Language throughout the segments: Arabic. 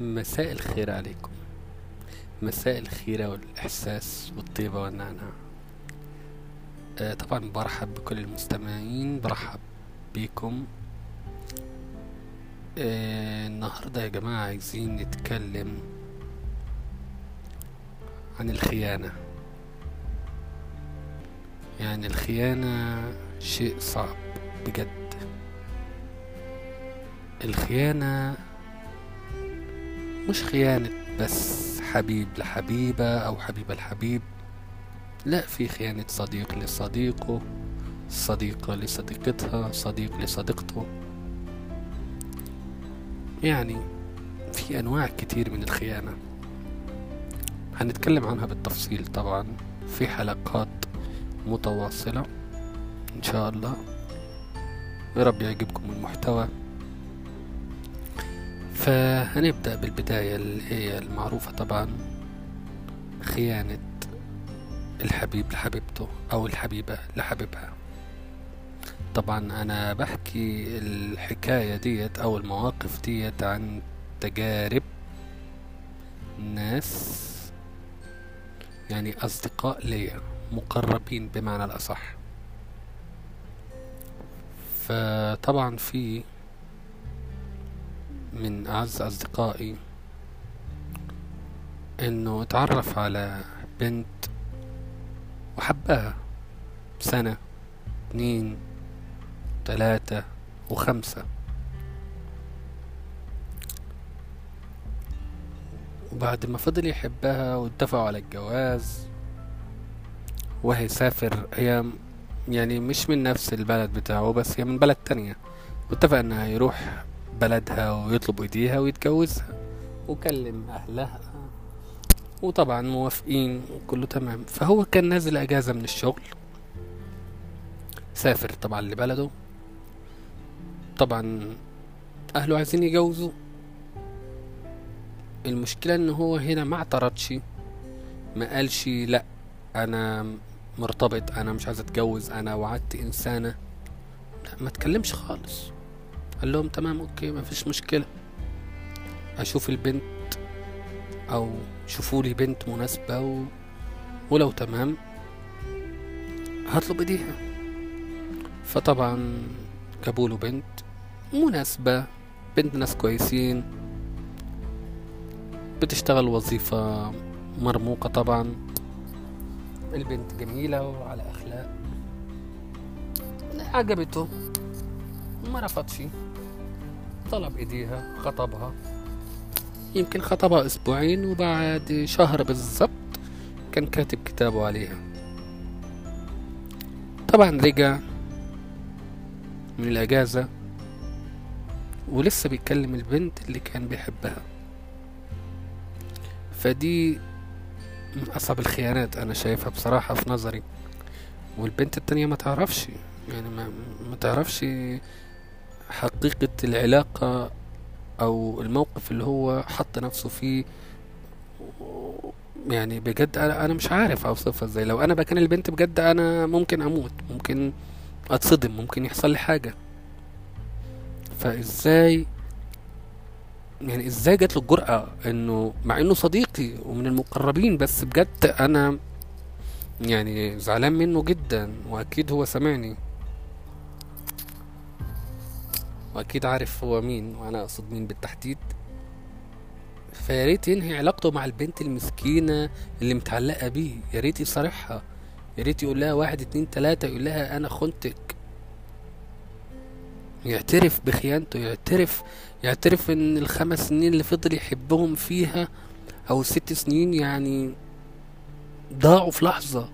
مساء الخير عليكم. مساء الخيرة والإحساس والطيبة والنعناع. آه طبعا برحب بكل المستمعين برحب بيكم آه النهاردة يا جماعة عايزين نتكلم عن الخيانة. يعني الخيانة شيء صعب بجد. الخيانة مش خيانة بس حبيب لحبيبة أو حبيبة لحبيب لا في خيانة صديق لصديقه صديقة لصديقتها صديق لصديقته. يعني في أنواع كتير من الخيانة. هنتكلم عنها بالتفصيل طبعا في حلقات متواصلة إن شاء الله. يا رب يعجبكم المحتوى. فهنبدأ بالبداية اللي هي المعروفة طبعا خيانة الحبيب لحبيبته أو الحبيبة لحبيبها. طبعا أنا بحكي الحكاية ديت أو المواقف ديت عن تجارب ناس يعني أصدقاء ليا مقربين بمعنى الأصح. فطبعا في من أعز أصدقائي إنه اتعرف على بنت وحبها سنة اتنين تلاتة وخمسة. وبعد ما فضل يحبها واتفقوا على الجواز وهيسافر هي يعني مش من نفس البلد بتاعه بس هي من بلد تانية. واتفق إنها يروح بلدها ويطلب إيديها ويتجوزها. وكلم أهلها. وطبعا موافقين وكله تمام. فهو كان نازل أجازة من الشغل. سافر طبعا لبلده. طبعا أهله عايزين يجوزوا المشكلة إن هو هنا ما اعترضش. ما قالش لأ أنا مرتبط أنا مش عايز أتجوز أنا وعدت إنسانة. لا ما تكلمش خالص. قال لهم تمام أوكي ما فيش مشكلة. أشوف البنت أو شوفوا لي بنت مناسبة و... ولو تمام هطلب إيديها. فطبعا جابوا له بنت مناسبة بنت ناس كويسين. بتشتغل وظيفة مرموقة طبعا. البنت جميلة وعلى أخلاق. عجبته. ما رفضش طلب إيديها خطبها. يمكن خطبها أسبوعين وبعد شهر بالظبط كان كاتب كتابه عليها. طبعا رجع من الأجازة ولسه بيكلم البنت اللي كان بيحبها. فدي من أصعب الخيانات أنا شايفها بصراحة في نظري. والبنت التانية ما تعرفش يعني ما, ما تعرفش حقيقة العلاقة أو الموقف اللي هو حط نفسه فيه يعني بجد أنا, مش عارف أوصفها إزاي. لو أنا مكان البنت بجد أنا ممكن أموت ممكن أتصدم ممكن يحصل لي حاجة. فإزاي يعني إزاي جات له الجرأة إنه مع إنه صديقي ومن المقربين بس بجد أنا يعني زعلان منه جدا وأكيد هو سامعني. وأكيد عارف هو مين وأنا أقصد مين بالتحديد. فياريت ينهي علاقته مع البنت المسكينة اللي متعلقة بيه. ياريت يصارحها. ياريت يقول لها واحد اتنين تلاتة يقول لها أنا خنتك. يعترف بخيانته. يعترف يعترف إن الخمس سنين اللي فضل يحبهم فيها أو الست سنين يعني ضاعوا في لحظة.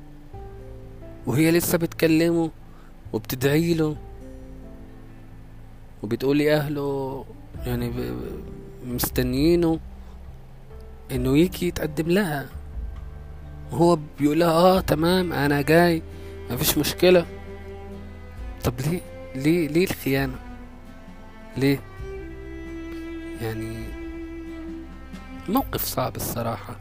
وهي لسه بتكلمه وبتدعي له وبتقول لي أهله يعني مستنيينه إنه يجي يتقدم لها. وهو بيقول لها آه تمام أنا جاي مفيش مشكلة. طب ليه؟ ليه؟ ليه الخيانة؟ ليه؟ يعني موقف صعب الصراحة.